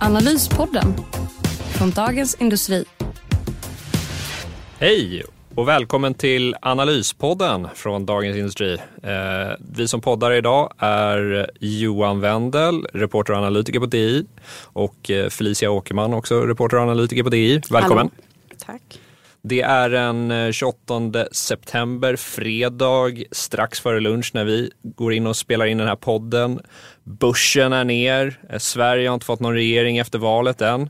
Analyspodden från Dagens Industri. Hej och välkommen till Analyspodden från Dagens Industri. Eh, vi som poddar idag är Johan Wendel, reporter och analytiker på DI och eh, Felicia Åkerman, också reporter och analytiker på DI. Välkommen! Hallå. Tack. Det är den 28 eh, september, fredag, strax före lunch när vi går in och spelar in den här podden. Börsen är ner. Eh, Sverige har inte fått någon regering efter valet än.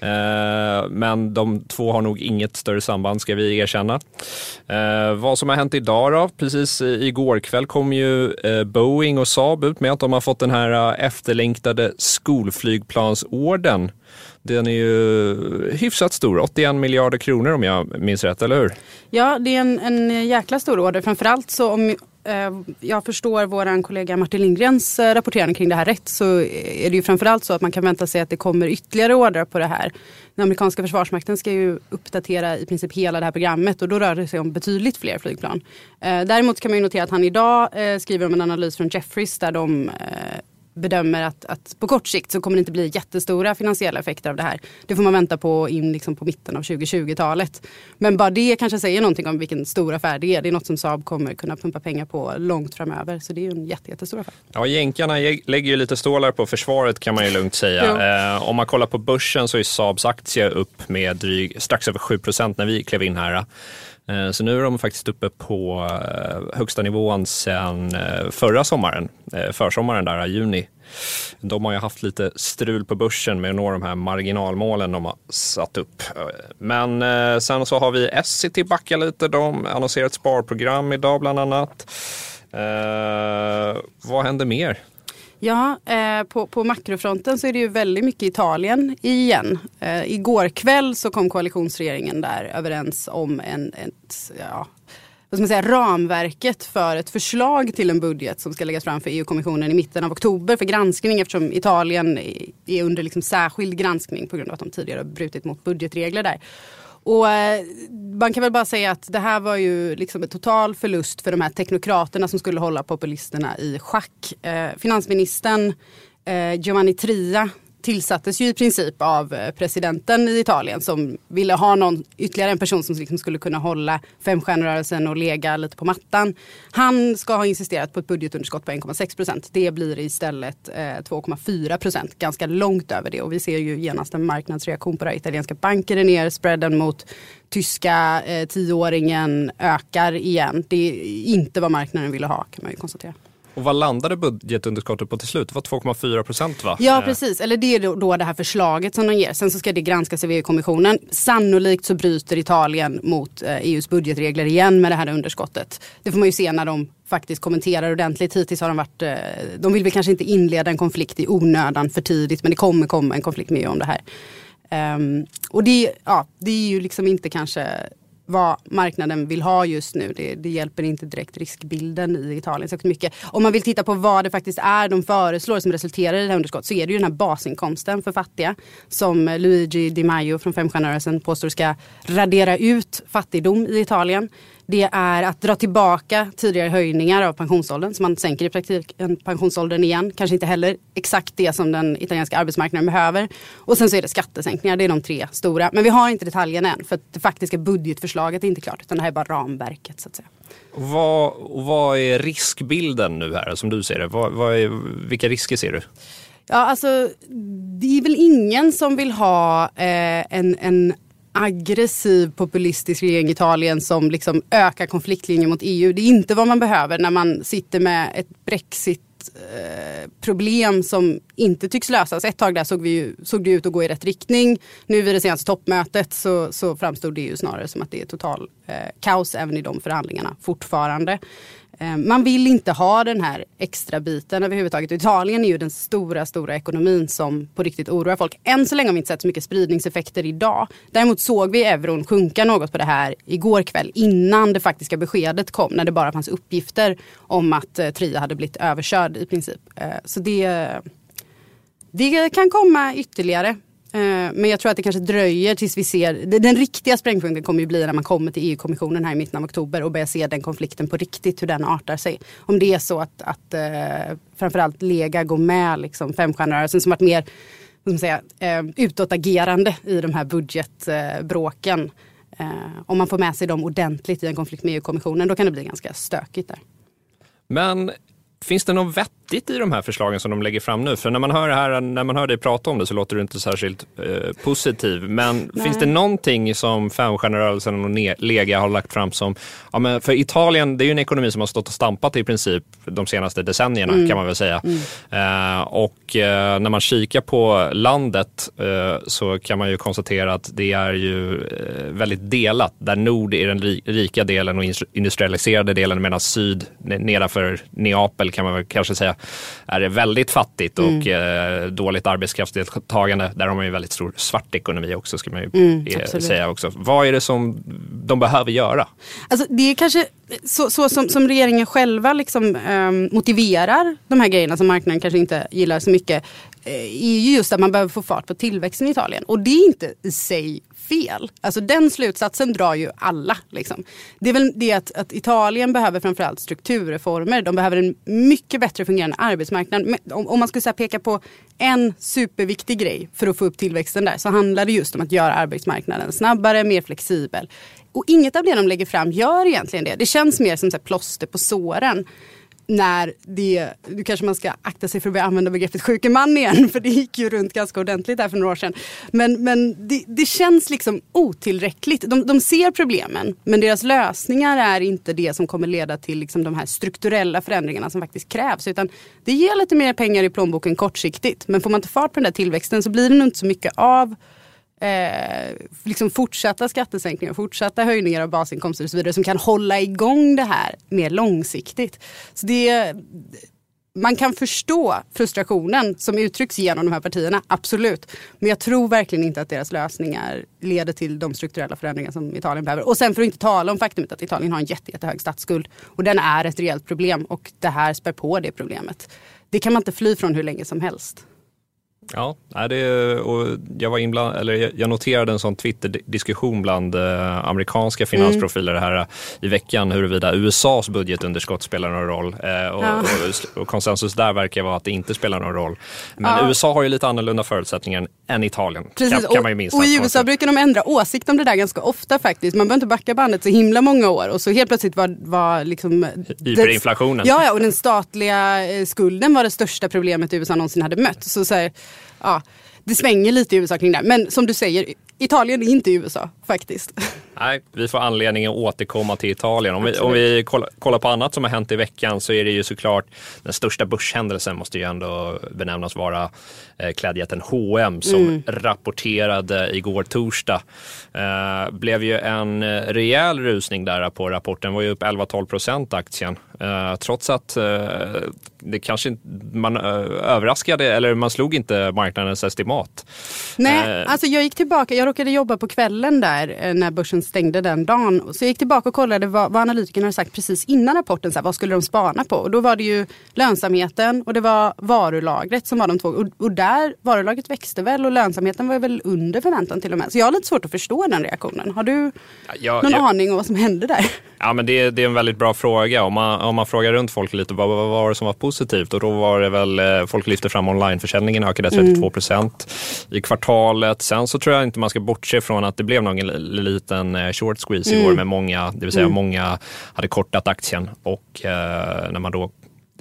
Eh, men de två har nog inget större samband ska vi erkänna. Vad som har hänt idag då? Precis igår kväll kom ju Boeing och Saab ut med att de har fått den här efterlängtade skolflygplansorden. Den är ju hyfsat stor, 81 miljarder kronor om jag minns rätt, eller hur? Ja, det är en, en jäkla stor order. Framförallt så om eh, jag förstår vår kollega Martin Lindgrens rapportering rapporterande kring det här rätt så är det ju framförallt så att man kan vänta sig att det kommer ytterligare order på det här. Den amerikanska försvarsmakten ska ju uppdatera i princip hela det här programmet och då rör det sig om betydligt fler flygplan. Eh, däremot kan man ju notera att han idag eh, skriver om en analys från Jeffries där de eh, bedömer att, att på kort sikt så kommer det inte bli jättestora finansiella effekter av det här. Det får man vänta på in liksom på mitten av 2020-talet. Men bara det kanske säger någonting om vilken stor affär det är. Det är något som Saab kommer kunna pumpa pengar på långt framöver. Så det är ju en jätte, jättestor affär. Ja, jänkarna lägger ju lite stålar på försvaret kan man ju lugnt säga. eh, om man kollar på börsen så är Saabs aktie upp med dryg, strax över 7% när vi klev in här. Eh, så nu är de faktiskt uppe på eh, högsta nivån sedan eh, förra sommaren, försommaren där, juni. De har ju haft lite strul på börsen med att nå de här marginalmålen de har satt upp. Men sen så har vi Essity backa lite. De annonserar ett sparprogram idag bland annat. Vad händer mer? Ja, eh, på, på makrofronten så är det ju väldigt mycket Italien igen. Eh, igår kväll så kom koalitionsregeringen där överens om en, ett, ja, vad ska man säga, ramverket för ett förslag till en budget som ska läggas fram för EU-kommissionen i mitten av oktober för granskning eftersom Italien är under liksom särskild granskning på grund av att de tidigare har brutit mot budgetregler där. Och eh, man kan väl bara säga att det här var ju liksom en total förlust för de här teknokraterna som skulle hålla populisterna i schack. Eh, finansministern eh, Giovanni Tria tillsattes ju i princip av eh, presidenten i Italien som ville ha någon, ytterligare en person som liksom skulle kunna hålla femstjärnerörelsen och lega lite på mattan. Han ska ha insisterat på ett budgetunderskott på 1,6 procent. Det blir istället eh, 2,4 procent, ganska långt över det. Och vi ser ju genast en marknadsreaktion på det. här. Italienska banker är ner, spreaden mot tyska eh, tioåringen ökar igen. Det är inte vad marknaden ville ha kan man ju konstatera. Och vad landade budgetunderskottet på till slut? Det var 2,4 procent va? Ja precis, eller det är då det här förslaget som de ger. Sen så ska det granskas av EU-kommissionen. Sannolikt så bryter Italien mot EUs eh, e budgetregler igen med det här underskottet. Det får man ju se när de faktiskt kommenterar ordentligt. Hittills har de varit, eh, de vill väl kanske inte inleda en konflikt i onödan för tidigt men det kommer komma en konflikt med EU om det här. Um, och det, ja, det är ju liksom inte kanske vad marknaden vill ha just nu. Det, det, hjälper inte direkt riskbilden i Italien särskilt mycket. Om man vill titta på vad det faktiskt är de föreslår som resulterar i det här underskottet så är det ju den här basinkomsten för fattiga som Luigi Di Maio från Femstjärnerörelsen påstår ska radera ut fattigdom i Italien det är att dra tillbaka tidigare höjningar av pensionsåldern. Så man sänker i praktiken pensionsåldern igen. Kanske inte heller exakt det som den italienska arbetsmarknaden behöver. Och sen så är det skattesänkningar. Det är de tre stora. Men vi har inte detaljerna än. För det faktiska budgetförslaget är inte klart. Utan det här är bara ramverket så att säga. Vad, vad är riskbilden nu här som du ser det? Vad, vad är, vilka risker ser du? Ja, alltså, det är väl ingen som vill ha eh, en, en aggressiv populistisk regering i Italien som liksom ökar konfliktlinjen mot EU. Det är inte vad man behöver när man sitter med ett Brexit eh, problem som inte tycks lösas. Ett tag där såg, vi ju, såg det ut att gå i rätt riktning. Nu vid det senaste toppmötet så, så framstod det ju snarare som att det är total eh, kaos även i de förhandlingarna fortfarande. Eh, man vill inte ha den här extra biten överhuvudtaget. Italien är ju den stora, stora ekonomin som på riktigt oroar folk. Än så länge har vi inte sett så mycket spridningseffekter idag. Däremot såg vi euron sjunka något på det här igår kväll innan det faktiska beskedet kom. När det bara fanns uppgifter om att eh, Tria hade blivit överkörd i princip. Eh, så det, det kan komma ytterligare. Eh, men jag tror att det kanske dröjer tills vi ser, den riktiga sprängpunkten kommer ju bli när man kommer till EU-kommissionen här i mitten av oktober och börjar se den konflikten på riktigt, hur den artar sig. Om det är så att, att eh, framförallt Lega går med liksom femstjärnerörelsen som varit mer som säga, eh, utåtagerande i de här budgetbråken. Om man får med sig dem ordentligt i en konflikt med EU-kommissionen då kan det bli ganska stökigt där. Men Finns det någon vett vettigt i de här förslagen som de lägger fram nu? För när man hör, det här, när man hör dig prata om det så låter du inte särskilt eh, positiv. Men Nej. finns det någonting som Femstjärnerörelsen och Lega har lagt fram som... Ja, men för Italien, det är ju en ekonomi som har stått och stampat i princip de senaste decennierna mm. kan man väl säga. Mm. Eh, och eh, när man kikar på landet eh, så kan man ju konstatera att det är ju eh, väldigt delat. Där nord är den rika delen och industrialiserade delen medan syd nedanför Neapel kan man väl kanske säga är väldigt fattigt och mm. eh, dåligt arbetskraftsdeltagande. Där har man ju väldigt stor svart ekonomi också ska man ju mm, eh, säga också. Vad är det som de behöver göra? Alltså det är kanske så, så som, som, regeringen själva liksom, eh, motiverar de här grejerna som marknaden kanske inte gillar så mycket eh, är ju just att man behöver få fart på tillväxten i Italien. Och det är inte i sig fel. Alltså den slutsatsen drar ju alla. Liksom. Det är väl det att, att, Italien behöver framförallt strukturreformer. De behöver en mycket bättre fungerande arbetsmarknad. Om, om man skulle så peka på en superviktig grej för att få upp tillväxten där så handlar det just om att göra arbetsmarknaden snabbare, mer flexibel. Och inget av det de lägger fram gör egentligen det. Det känns mer som så plåster på såren när det, nu kanske man ska akta sig för att börja använda begreppet sjuke man igen, för det gick ju runt ganska ordentligt där för några år sedan. Men, men det, det känns liksom otillräckligt. De, de, ser problemen, men deras lösningar är inte det som kommer leda till liksom de här strukturella förändringarna som faktiskt krävs. Utan det ger lite mer pengar i plånboken kortsiktigt, men får man inte fart på den där tillväxten så blir det nog inte så mycket av eh, liksom fortsatta skattesänkningar, fortsatta höjningar av basinkomster och så vidare som kan hålla igång det här mer långsiktigt. Så det, man kan förstå frustrationen som uttrycks genom de här partierna, absolut. Men jag tror verkligen inte att deras lösningar leder till de strukturella förändringar som Italien behöver. Och sen för att inte tala om faktumet att Italien har en jätte, jättehög statsskuld. Och den är ett reellt problem och det här spär på det problemet. Det kan man inte fly från hur länge som helst. Ja, det, och jag, var inbland, eller jag noterade en sån Twitter-diskussion bland eh, amerikanska finansprofiler mm. här eh, i veckan huruvida USAs budgetunderskott spelar någon roll. Eh, och, ja. och, och, konsensus där verkar vara att det inte spelar någon roll. Men ja. USA har ju lite annorlunda förutsättningar än Italien. Precis, kan, kan man ju minst och i USA brukar de ändra åsikt om det där ganska ofta faktiskt. Man behöver inte backa bandet så himla många år och så helt plötsligt var, var liksom... Hyperinflationen. Ja, ja, och den statliga eh, skulden var det största problemet USA någonsin hade mött. Så, så här, ja, det svänger lite i USA kring det. Men som du säger, Italien är inte USA faktiskt. Nej, vi får anledning att återkomma till Italien. Om vi, om vi kollar, kollar, på annat som har hänt i veckan så är det ju såklart den största börshändelsen måste ju ändå benämnas vara eh, klädjätten H&M som mm. rapporterade igår torsdag. Eh, blev ju en eh, rejäl rusning där på rapporten, var ju upp 11-12 procent aktien. Eh, trots att eh, det kanske man eh, överraskade, eller man slog inte marknadens estimat. Nej, alltså jag gick tillbaka, jag råkade jobba på kvällen där när börsen stängde den dagen. Så jag gick tillbaka och kollade vad, vad analytikerna hade sagt precis innan rapporten. Så här, vad skulle de spana på? Och då var det ju lönsamheten och det var varulagret som var de två. Och, och där, varulagret växte väl och lönsamheten var väl under förväntan till och med. Så jag har lite svårt att förstå den reaktionen. Har du ja, någon jag, aning om vad som hände där? Ja men det, det är en väldigt bra fråga. Om man, om man frågar runt folk lite, vad, vad var det som var positivt? Och då var det väl, eh, folk lyfte fram onlineförsäljningen ökade 32 procent mm. i kvartalet. Sen så tror jag inte man ska bortse från att det blev någon liten eh, short squeeze mm. igår med många, det vill säga mm. många hade kortat aktien och eh, när man då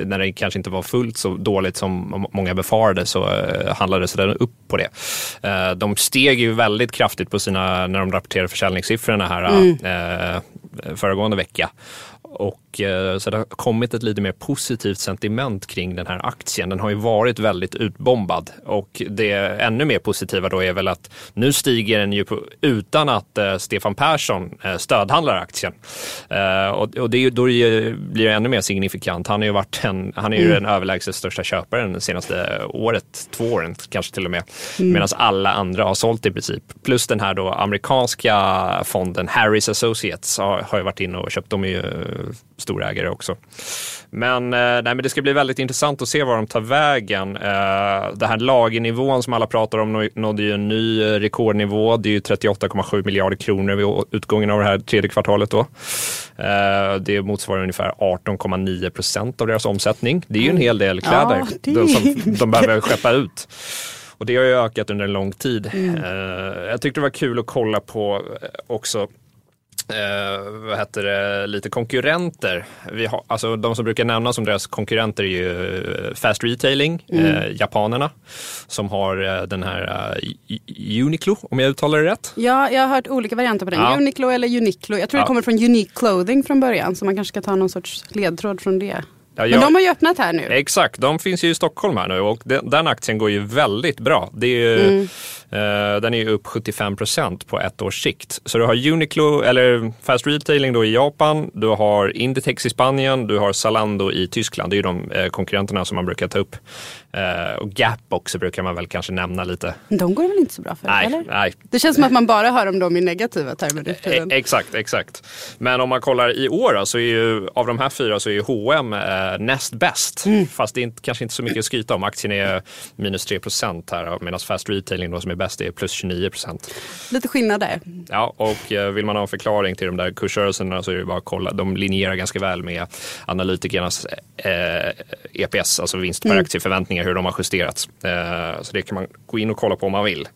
när det kanske inte var fullt så dåligt som många befarade så eh, handlades den upp på det. Eh, de steg ju väldigt kraftigt på sina, när de rapporterade försäljningssiffrorna här mm. eh, föregående vecka. Och eh, så det har kommit ett lite mer positivt sentiment kring den här aktien. Den har ju varit väldigt utbombad och det ännu mer positiva då är väl att nu stiger den ju på, utan att eh, Stefan Persson eh, stödhandlar aktien. Och, och det, då blir det ännu mer signifikant. Han, har ju varit en, han är ju mm. den överlägset största köparen det senaste året, två åren kanske till och med. Mm. Medan alla andra har sålt i princip. Plus den här då amerikanska fonden Harris Associates har, har ju varit inne och köpt. De är ju storägare också. Men, eh, nej, men det ska bli väldigt intressant att se var de tar vägen. Eh, det här lagernivån som alla pratar om nådde ju en ny rekordnivå. Det är ju 38,7 miljarder kronor vid utgången av det här tredje kvartalet. Då. Eh, det motsvarar ungefär 18,9 procent av deras omsättning. Det är ju en hel del kläder ja, de, som de behöver skeppa ut. Och det har ju ökat under en lång tid. Mm. Jag tyckte det var kul att kolla på också eh, vad heter det, lite konkurrenter. Vi har, alltså de som brukar nämnas som deras konkurrenter är ju eh, Fast Retailing, mm. eh, japanerna, som har eh, den här uh, Uniqlo, om jag uttalar det rätt. Ja, jag har hört olika varianter på den. Ja. Uniqlo eller Uniqlo. Jag tror ja. det kommer från Unique Clothing från början, så man kanske ska ta någon sorts ledtråd från det. Ja, jag, Men de har ju öppnat här nu. Exakt, de finns ju i Stockholm här nu och den, den aktien går ju väldigt bra. Det är ju, mm. Eh, den är ju upp 75 procent på ett års sikt. Så du har Uniqlo, eller Fast Retailing då i Japan, du har Inditex i Spanien, du har Zalando i Tyskland. Det är ju de eh, konkurrenterna som man brukar ta upp. Uh, och Gap också brukar man väl kanske nämna lite. De går väl inte så bra för? Nej, eller? nej. Det känns som att man bara hör om dem i negativa termer e Exakt, exakt. Men om man kollar i år då, så är ju av de här fyra så är ju H&M näst bäst. Mm. Fast det är inte, kanske inte så mycket att skryta om. Aktien är minus 3 procent här medan Fast Retailing då, som är bäst är plus 29 procent. Lite skillnad där. Ja, och uh, vill man ha en förklaring till de där kursrörelserna så är det bara att kolla. De linjerar ganska väl med analytikernas EPS, alltså vinst per mm. förväntningar hur de har justerats. Eh, så det kan man gå in och kolla på om man vill.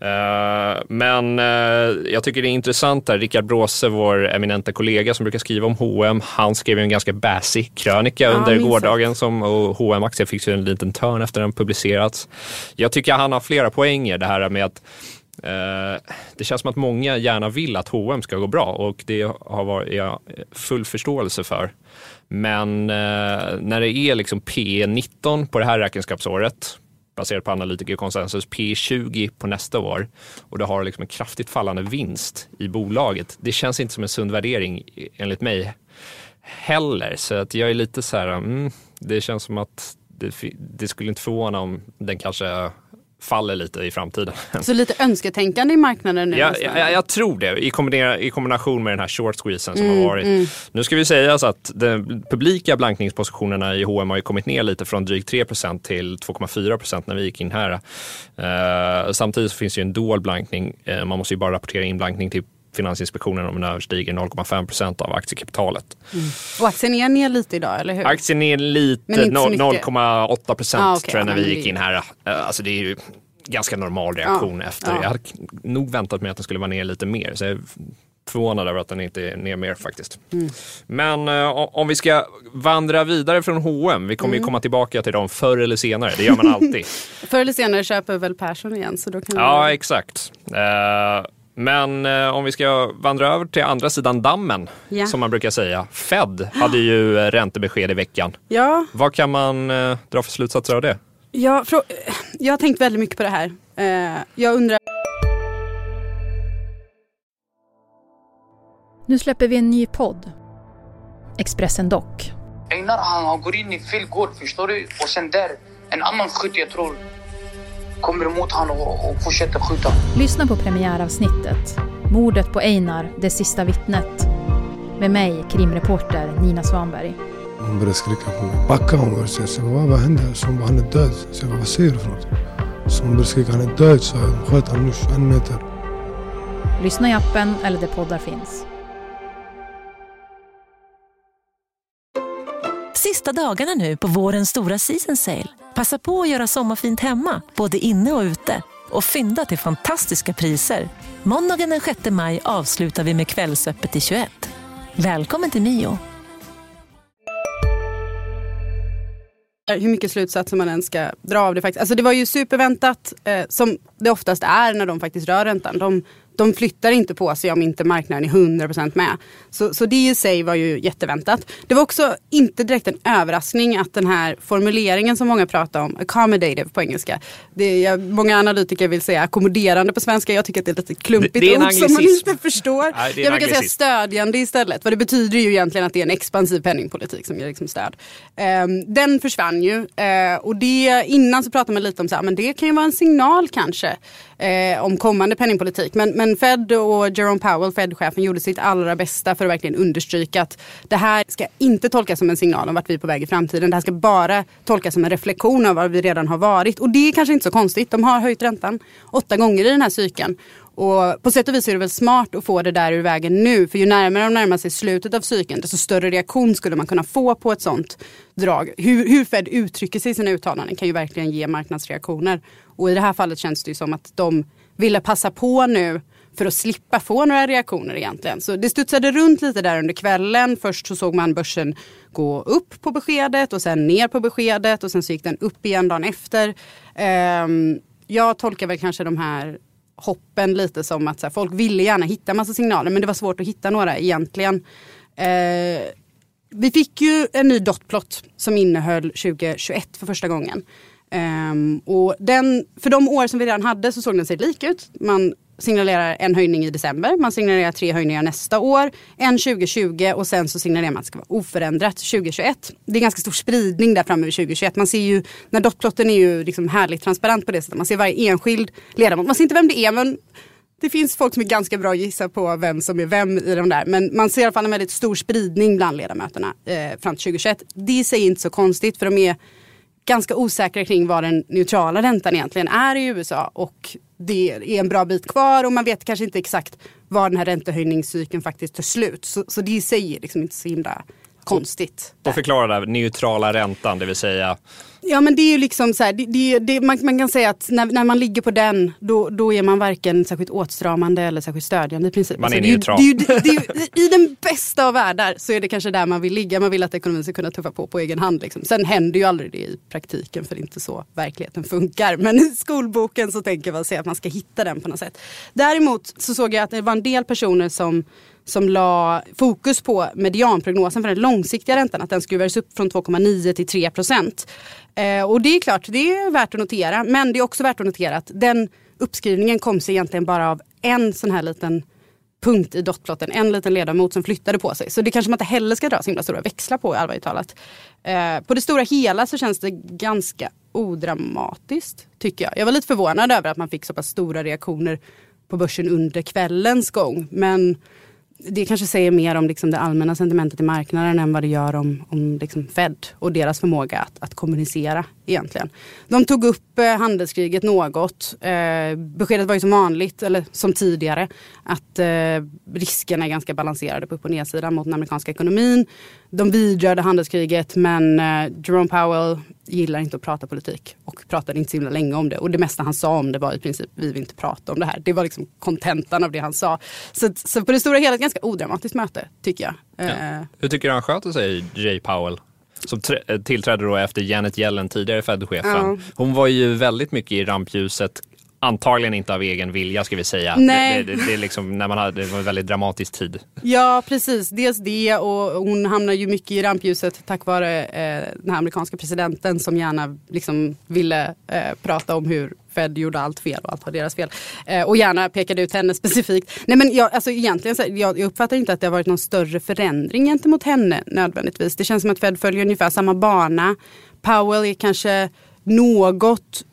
Eh, men eh, jag tycker det är intressant där. Rickard Bråse, vår eminenta kollega som brukar skriva om H&M, han skrev en ganska bassig krönika ja, under gårdagen som, och hm aktien fick ju en liten törn efter den publicerats. Jag tycker han har flera poänger det här med att eh, det känns som att många gärna vill att H&M ska gå bra och det har varit, jag full förståelse för. Men eh, när det är liksom P19 på det här räkenskapsåret baserat på analytikerkonsensus P20 på nästa år och det har liksom en kraftigt fallande vinst i bolaget. Det känns inte som en sund värdering enligt mig heller. Så att jag är lite så här, mm, det känns som att det, det skulle inte förvåna om den kanske faller lite i framtiden. Så lite önsketänkande i marknaden nu? Ja, jag, jag tror det, I, i kombination med den här short squeezen som mm, har varit. Mm. Nu ska vi säga så att de publika blankningspositionerna i H&M har ju kommit ner lite från drygt 3% till 2,4% när vi gick in här. Uh, samtidigt finns det ju en dold blankning. Uh, man måste ju bara rapportera in blankning till Finansinspektionen om den överstiger 0,5 procent av aktiekapitalet. Mm. Och aktien är ner lite idag, eller hur? Aktien är lite, 0,8 procent ah, okay. tror jag när vi gick in här. Eh, alltså det är ju ganska normal reaktion ja. efter. Ja. Jag hade nog väntat mig att den skulle vara ner lite mer. Så jag är förvånad över att den inte är ner mer faktiskt. Mm. Men uh, om vi ska vandra vidare från H&M, vi kommer mm. ju komma tillbaka till dem förr eller senare, det gör man alltid. förr eller senare köper väl Persson igen. Så då kan ja, vi... exakt. Uh, men eh, om vi ska vandra över till andra sidan dammen, ja. som man brukar säga. Fed hade ju eh, räntebesked i veckan. Ja. Vad kan man eh, dra för slutsatser av det? Ja, jag har tänkt väldigt mycket på det här. Eh, jag undrar... Nu släpper vi en ny podd. Expressen Dock. Einar han går in i fel gård, förstår du? Och sen där, en annan skytt jag tror kommer emot honom och, och fortsätter skjuta. Lyssna på premiäravsnittet. Mordet på Einar, det sista vittnet. Med mig, krimreporter Nina Svanberg. Hon började skrika på mig. Backa hon började säga. Så vad, vad hände? Så hon bara, han är död. Så jag bara, vad säger du för något? Så hon började skrika, han är död. Så jag sköt honom nu en meter. Lyssna i appen eller där poddar finns. Sista dagarna nu på vårens stora season sale. Passa på att göra sommarfint hemma, både inne och ute. Och fynda till fantastiska priser. Måndagen den 6 maj avslutar vi med Kvällsöppet i 21. Välkommen till Mio. Eh, hur mycket slutsatser man än ska dra av det. Faktiskt. Alltså det var ju superväntat, eh, som det oftast är när de faktiskt rör räntan. De, de flyttar inte på sig om inte marknaden är 100% med. Så, så det i sig var ju jätteväntat. Det var också inte direkt en överraskning att den här formuleringen som många pratar om, accommodative på engelska. Det är, många analytiker vill säga ackommoderande på svenska. Jag tycker att det är lite klumpigt Det- det är en ord som man inte förstår. Nej, jag brukar säga stödjande istället. Vad det betyder ju egentligen att det är en expansiv penningpolitik som ger liksom stöd. Ehm, den försvann ju eh, och det, innan så pratade man lite om så här, men det kan ju vara en signal kanske eh, om kommande penningpolitik. Men, men Fed och Jerome Powell, Fed-chefen, gjorde sitt allra bästa för att verkligen understryka att det här ska inte tolkas som en signal om vart vi är på väg i framtiden. Det här ska bara tolkas som en reflektion av var vi redan har varit. Och det är kanske inte så konstigt. De har höjt räntan åtta gånger i den här cykeln. Och på sätt och vis är det väl smart att få det där ur vägen nu. För ju närmare de närmar sig slutet av cykeln desto större reaktion skulle man kunna få på ett sånt drag. Hur, hur Fed uttrycker sig i sina uttalanden kan ju verkligen ge marknadsreaktioner. Och i det här fallet känns det ju som att de ville passa på nu för att slippa få några reaktioner egentligen. Så det studsade runt lite där under kvällen. Först så såg man börsen gå upp på beskedet och sen ner på beskedet och sen så gick den upp igen dagen efter. Ehm, jag tolkar väl kanske de här hoppen lite som att så här, folk ville gärna hitta massa signaler men det var svårt att hitta några egentligen. Eh, vi fick ju en ny dotplot som innehöll 2021 för första gången. Ehm, och den, för de år som vi redan hade så såg den sig lik ut. Man signalerar en höjning i december, man signalerar tre höjningar nästa år, en 2020 och sen så signalerar man att det ska vara oförändrat 2021. Det är ganska stor spridning där framme vid 2021. Man ser ju, när dotplotten är ju liksom härligt transparent på det sättet. Man ser varje enskild ledamot. Man ser inte vem det är men det finns folk som är ganska bra att gissa på vem som är vem i de där. Men man ser i alla fall en väldigt stor spridning bland ledamöterna eh, fram till 2021. Det i sig är inte så konstigt för de är ganska osäkra kring vad den neutrala räntan egentligen är i USA. Och det är en bra bit kvar och man vet kanske inte exakt var den här räntehöjningscykeln faktiskt tar slut. Så, så det i sig är liksom inte så himla konstigt. Och förklara där, neutrala räntan, det vill säga Ja men det är ju liksom så här, det, det, det, man, man kan säga att när, när man ligger på den då, då är man varken särskilt åtstramande eller särskilt stödjande i princip. Man är neutral. I den bästa av världar så är det kanske där man vill ligga. Man vill att ekonomin ska kunna tuffa på på egen hand. Liksom. Sen händer ju aldrig det i praktiken för det är inte så verkligheten funkar. Men i skolboken så tänker man sig att man ska hitta den på något sätt. Däremot så såg jag att det var en del personer som som la fokus på medianprognosen för den långsiktiga räntan, att den skruvades upp från 2,9 till 3 procent. Eh, och det är klart, det är värt att notera. Men det är också värt att notera att den uppskrivningen kom sig egentligen bara av en sån här liten punkt i dotplotten. En liten ledamot som flyttade på sig. Så det kanske man inte heller ska dra så himla stora växlar på allvarligt talat. Eh, på det stora hela så känns det ganska odramatiskt tycker jag. Jag var lite förvånad över att man fick så pass stora reaktioner på börsen under kvällens gång. Men det kanske säger mer om liksom det allmänna sentimentet i marknaden än vad det gör om, om liksom Fed och deras förmåga att, att kommunicera egentligen. De tog upp eh, handelskriget något. Eh, beskedet var ju som vanligt, eller som tidigare, att eh, riskerna är ganska balanserade på upp och nedsidan mot den amerikanska ekonomin. De vidrörde handelskriget men eh, Jerome Powell gillar inte att prata politik och pratade inte så himla länge om det. Och det mesta han sa om det var i princip vi vill inte prata om det här. Det var liksom kontentan av det han sa. Så, så på det stora hela ganska odramatiskt möte tycker jag. Eh, Hur tycker du han sköter sig, Jay Powell? Som eh, tillträdde då efter Janet Yellen, tidigare Fed-chefen. Ja. Hon var ju väldigt mycket i rampljuset. Antagligen inte av egen vilja ska vi säga. Nej. Det, det, det, är liksom när man hade, det var en väldigt dramatisk tid. Ja, precis. Dels det och hon hamnar ju mycket i rampljuset tack vare eh, den här amerikanska presidenten som gärna liksom ville eh, prata om hur Fed gjorde allt fel och allt var deras fel. Eh, och gärna pekade ut henne specifikt. Nej men jag, alltså egentligen så, jag, jag uppfattar inte att det har varit någon större förändring gentemot henne nödvändigtvis. Det känns som att Fed följer ungefär samma bana. Powell är kanske något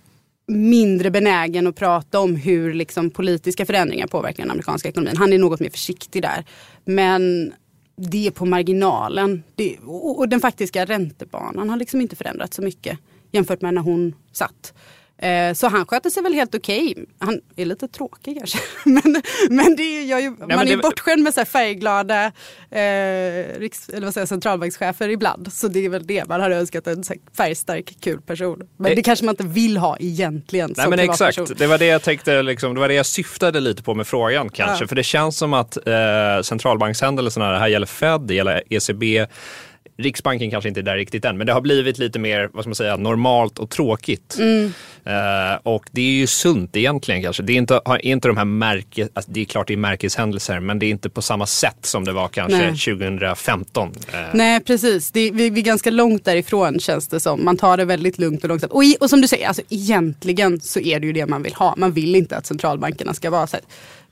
mindre benägen att prata om hur liksom, politiska förändringar påverkar den amerikanska ekonomin. Han är något mer försiktig där. Men det är på marginalen. Det, och, och den faktiska räntebanan har liksom inte förändrats så mycket jämfört med när hon satt. Eh, så han sköter sig väl helt okej. Han är lite tråkig kanske. men men det är, jag, ju- man men är det- bortskämd med så färgglada eh, riks, eller vad säger, centralbankschefer ibland. Så det är väl det man hade önskat. En färgstark, kul person. Men Eh. det kanske man inte vill ha egentligen Nej som men exakt, det var det jag tänkte, liksom, det var det jag syftade lite på med frågan kanske. Ja. För det känns som att eh, centralbankshändelserna, det här gäller Fed, det gäller ECB, Riksbanken kanske inte är där riktigt än, men det har blivit lite mer, vad ska man säga, normalt och tråkigt. Mm. Eh, och det är ju sunt egentligen kanske. Det är inte, har inte de här märke, alltså det är klart det är märkeshändelser men det är inte på samma sätt som det var kanske Nej. 2015. Eh, Nej precis, det, vi, vi är ganska långt därifrån känns det som. Man tar det väldigt lugnt och långsamt. Och, i, och som du säger, alltså, egentligen så är det ju det man vill ha. Man vill inte att centralbankerna ska vara så här,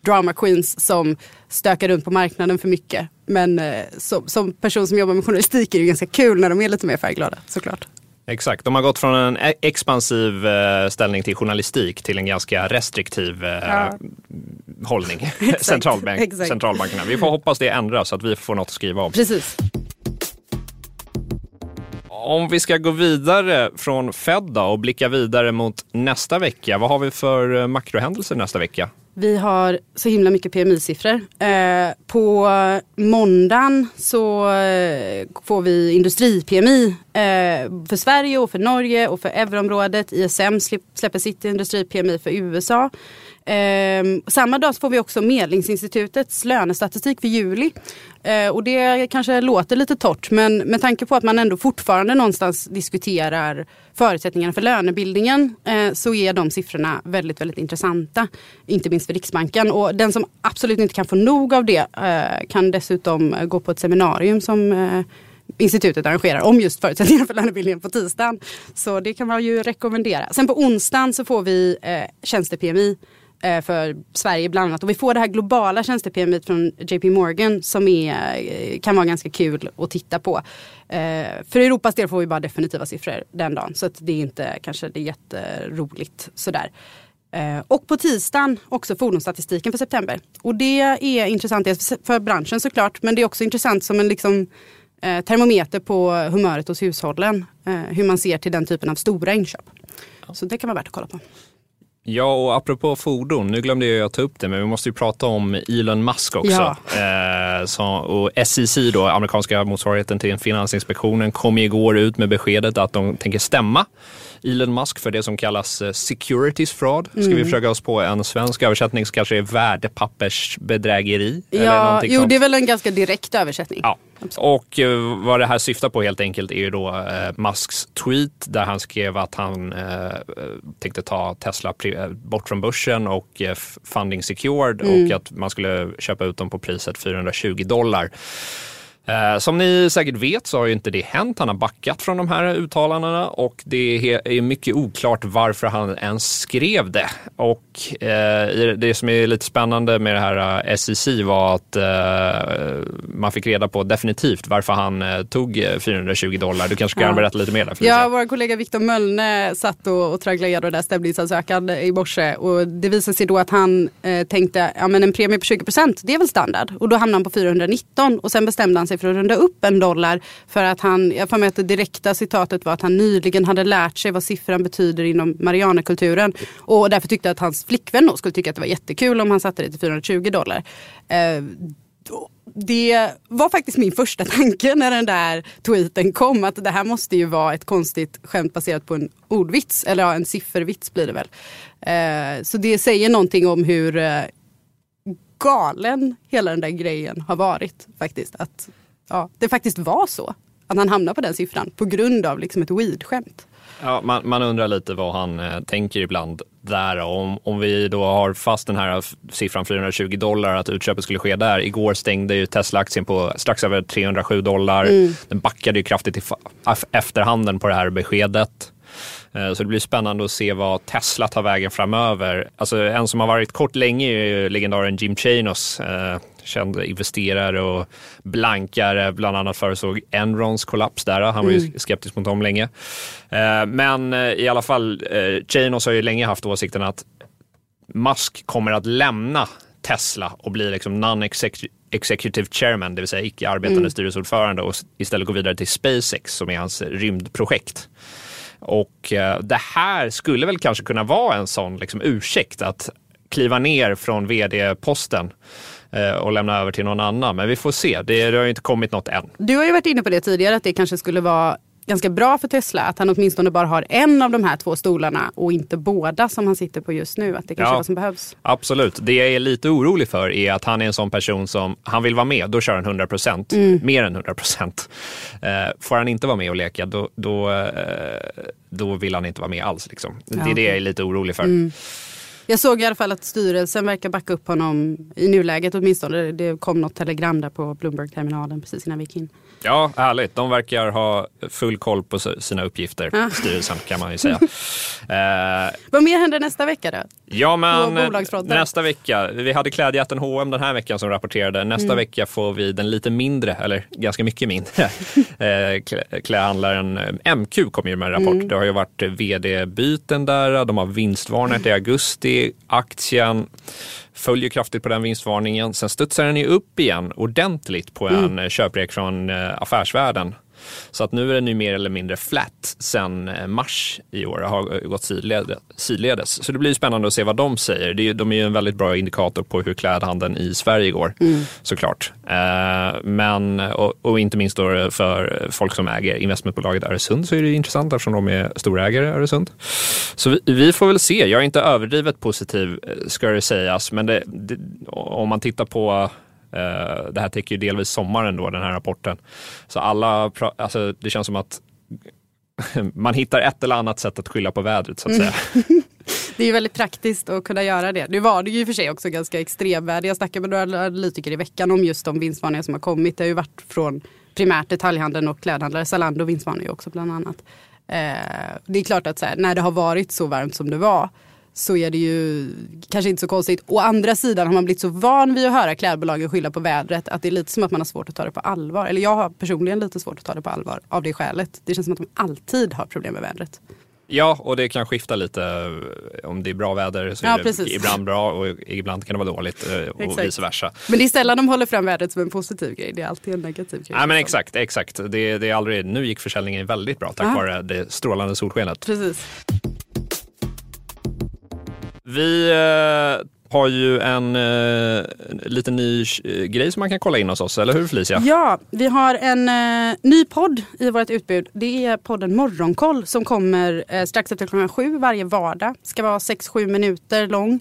drama queens som stökar runt på marknaden för mycket. Men eh, som, som person som jobbar med journalistik är det ganska kul när de är lite mer färgglada såklart. Exakt, de har gått från en e- expansiv eh, ställning till journalistik till en ganska restriktiv eh, Ja. hållning. Centralbank. Centralbankerna. Vi får hoppas det ändras så att vi får något att skriva om. Precis. Om vi ska gå vidare från Fed då och blicka vidare mot nästa vecka. Vad har vi för makrohändelser nästa vecka? Vi har så himla mycket PMI-siffror. Eh, på måndagen så eh, får vi industri-PMI eh, för Sverige och för Norge och för euroområdet. ISM släpper sitt industri-PMI för USA. Ehm, samma dag så får vi också Medlingsinstitutets lönestatistik för juli. Eh, och det kanske låter lite torrt men med tanke på att man ändå fortfarande någonstans diskuterar förutsättningarna för lönebildningen eh, så är de siffrorna väldigt, väldigt intressanta. Inte minst för Riksbanken. Och den som absolut inte kan få nog av det eh, kan dessutom gå på ett seminarium som eh, institutet arrangerar om just förutsättningarna för lönebildningen på tisdagen. Så det kan man ju rekommendera. Sen på onsdagen så får vi eh, tjänste-PMI eh, för Sverige bland annat. Och vi får det här globala tjänste-PMI från JP Morgan som är, eh, kan vara ganska kul att titta på. Eh, För Europas del får vi bara definitiva siffror den dagen. Så det är inte kanske det är jätteroligt sådär. Eh, Och på tisdagen också fordonsstatistiken för september. Och det är intressant för branschen såklart men det är också intressant som en liksom, eh, termometer på humöret hos hushållen. Eh, hur man ser till den typen av stora inköp. Så det kan vara värt att kolla på. Ja, och apropå fordon, nu glömde jag ta upp det, men vi måste ju prata om Elon Musk också. Ja. Eh, så, och SEC, då, amerikanska motsvarigheten till Finansinspektionen, kom igår ut med beskedet att de tänker stämma Elon Musk för det som kallas eh, securities fraud. Ska Mm. vi försöka oss på en svensk översättning så kanske är värdepappersbedrägeri. eller Ja, någonting jo sånt. det är väl en ganska direkt översättning. Ja, och eh, vad det här syftar på helt enkelt är ju då eh, Musks tweet där han skrev att han eh, tänkte ta Tesla bort från börsen och eh, funding secured och att man skulle köpa ut dem på priset 420 dollar. Eh, som ni säkert vet så har ju inte det hänt. Han har backat från de här uttalandena och det är mycket oklart varför han ens skrev det. Och eh, det som är lite spännande med det här eh, SEC var att man fick reda på definitivt varför han tog eh, 420 dollar. Du kanske kan Ja. berätta lite mer där? Ja, vår kollega Viktor Möllne satt och, och tragglade igenom den där stämningsansökan i morse och det visade sig då att han tänkte ja men en premie på 20% det är väl standard och då hamnade han på 419 och sen bestämde han sig för att runda upp en dollar för att han, jag får med att det direkta citatet var att han nyligen hade lärt sig vad siffran betyder inom Marianerkulturen och därför tyckte att hans flickvän då skulle tycka att det var jättekul om han satte det till 420 dollar. Eh, det var faktiskt min första tanke när den där tweeten kom. Att det här måste ju vara ett konstigt skämt baserat på en ordvits. Eller ja, en siffervits blir det väl. Eh, så det säger någonting om hur eh, galen hela den där grejen har varit. faktiskt. Att ja, det faktiskt var så. Att han hamnade på den siffran på grund av liksom ett weed-skämt. Ja, man, man undrar lite vad han eh, tänker ibland där. Om, om vi då har fast den här siffran 420 dollar, att utköpet skulle ske där. Igår stängde ju Tesla-aktien på strax över 307 dollar. Den backade ju kraftigt i efterhanden på det här beskedet. Eh, Så det blir spännande att se vad Tesla tar vägen framöver. Alltså en som har varit kort länge är ju legendaren Jim Chanos, eh, känd investerare och blankare, bland annat förutsåg Enrons kollaps där. Han var ju skeptisk mot dem länge. Eh, Men eh, i alla fall, eh, Chanos har ju länge haft åsikten att Musk kommer att lämna Tesla och bli liksom non-executive chairman, det vill säga icke arbetande styrelseordförande och istället gå vidare till SpaceX som är hans rymdprojekt. Och det här skulle väl kanske kunna vara en sån liksom, ursäkt att kliva ner från vd-posten och lämna över till någon annan. Men vi får se, det, det har ju inte kommit något än. Du har ju varit inne på det tidigare att det kanske skulle vara ganska bra för Tesla att han åtminstone bara har en av de här två stolarna och inte båda som han sitter på just nu. Att det kanske Ja. är vad som behövs. Absolut. Det jag är lite orolig för är att han är en sån person som, han vill vara med, då kör han 100 procent. Mer än 100 procent. Eh, får han inte vara med och leka, då, då, eh, då vill han inte vara med alls. Liksom. Det är det jag är lite orolig för. Jag såg i alla fall att styrelsen verkar backa upp honom i nuläget åtminstone. Det kom något telegram där på Bloomberg-terminalen precis innan vi gick in. Ja, härligt. De verkar ha full koll på sina uppgifter, styrelsen kan man ju säga. Eh, Vad mer händer nästa vecka då? Ja, men nästa vecka. Vi hade klädjätten H&M den här veckan som rapporterade. Nästa Mm. vecka får vi den lite mindre, eller ganska mycket mindre, eh, klä- klädhandlaren eh, MQ kommer ju med en rapport. Mm. Det har ju varit eh, vd-byten där, de har vinstvarnat i augusti. Aktien följer kraftigt på den vinstvarningen. Sen studsar den ju upp igen ordentligt på en Mm. mm. köprek från eh, affärsvärlden. Så att nu är den ju mer eller mindre flat sen eh, mars i år. har gått sidled- sidledes. Så det blir spännande att se vad de säger. De är ju en väldigt bra indikator på hur klädhandeln i Sverige går såklart. Eh, men, och, inte minst då för folk som äger investmentbolaget Öresund så är det ju intressant eftersom de är storägare i Öresund. Så vi, får väl se. Jag är inte överdrivet positiv eh, ska det sägas. Men det, det, om man tittar på Eh, det här täcker ju delvis sommaren då, den här rapporten. Så alla, alltså det känns som att man hittar ett eller annat sätt att skylla på vädret så att säga. Det är ju väldigt praktiskt att kunna göra det. Nu var det ju i och för sig också ganska extremväder. Jag snackade med några analytiker i veckan om just de vinstvarningar som har kommit. Det har ju varit från primärt detaljhandeln och klädhandlare. Zalando vinstvarnar ju också bland annat. Eh, det är klart att så här, när det har varit så varmt som det var så är det ju kanske inte så konstigt. Å andra sidan har man blivit så van vid att höra klädbolagen skylla på vädret att det är lite som att man har svårt att ta det på allvar. Eller jag har personligen lite svårt att ta det på allvar av det skälet. Det känns som att de alltid har problem med vädret. Ja, och det kan skifta lite. Om det är bra väder så Ja, är det precis. ibland bra och ibland kan det vara dåligt eh, och Exakt. vice versa. Men det är sällan de håller fram vädret som en positiv grej. Det är alltid en negativ grej. Nej men exakt, exakt. Det, det är aldrig, nu gick försäljningen väldigt bra tack Ja. vare det strålande solskenet. Precis. Vi eh, har ju en eh, liten ny eh, grej som man kan kolla in hos oss, eller hur Felicia? Ja, vi har en eh, ny podd i vårt utbud. Det är podden Morgonkoll som kommer eh, strax efter klockan sju varje vardag. Ska vara 6-7 minuter lång.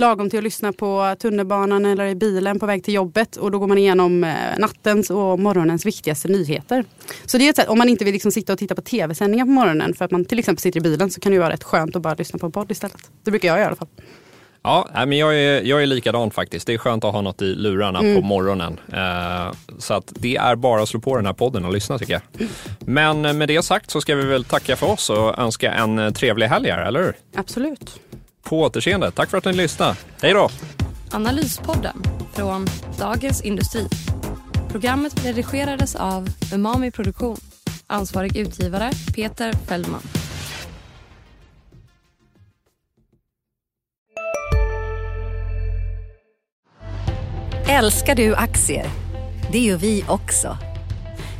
Lagom till att lyssna på tunnelbanan eller i bilen på väg till jobbet. Och då går man igenom eh, nattens och morgonens viktigaste nyheter. Så det är ett sätt, om man inte vill liksom sitta och titta på tv-sändningar på morgonen för att man till exempel sitter i bilen så kan det ju vara rätt skönt att bara lyssna på en podd istället. Det brukar jag göra i alla fall. Ja, men jag är, jag är likadan faktiskt. Det är skönt att ha något i lurarna Mm. på morgonen. Eh, så att det är bara att slå på den här podden och lyssna tycker jag. Men eh, med det sagt så ska vi väl tacka för oss och önska en trevlig helg här, eller hur? Absolut. På återseende. Tack för att ni lyssnade. Hej då! Analyspodden från Dagens Industri. Programmet redigerades av Umami Produktion. Ansvarig utgivare Peter Fellman. Älskar du aktier? Det gör vi också.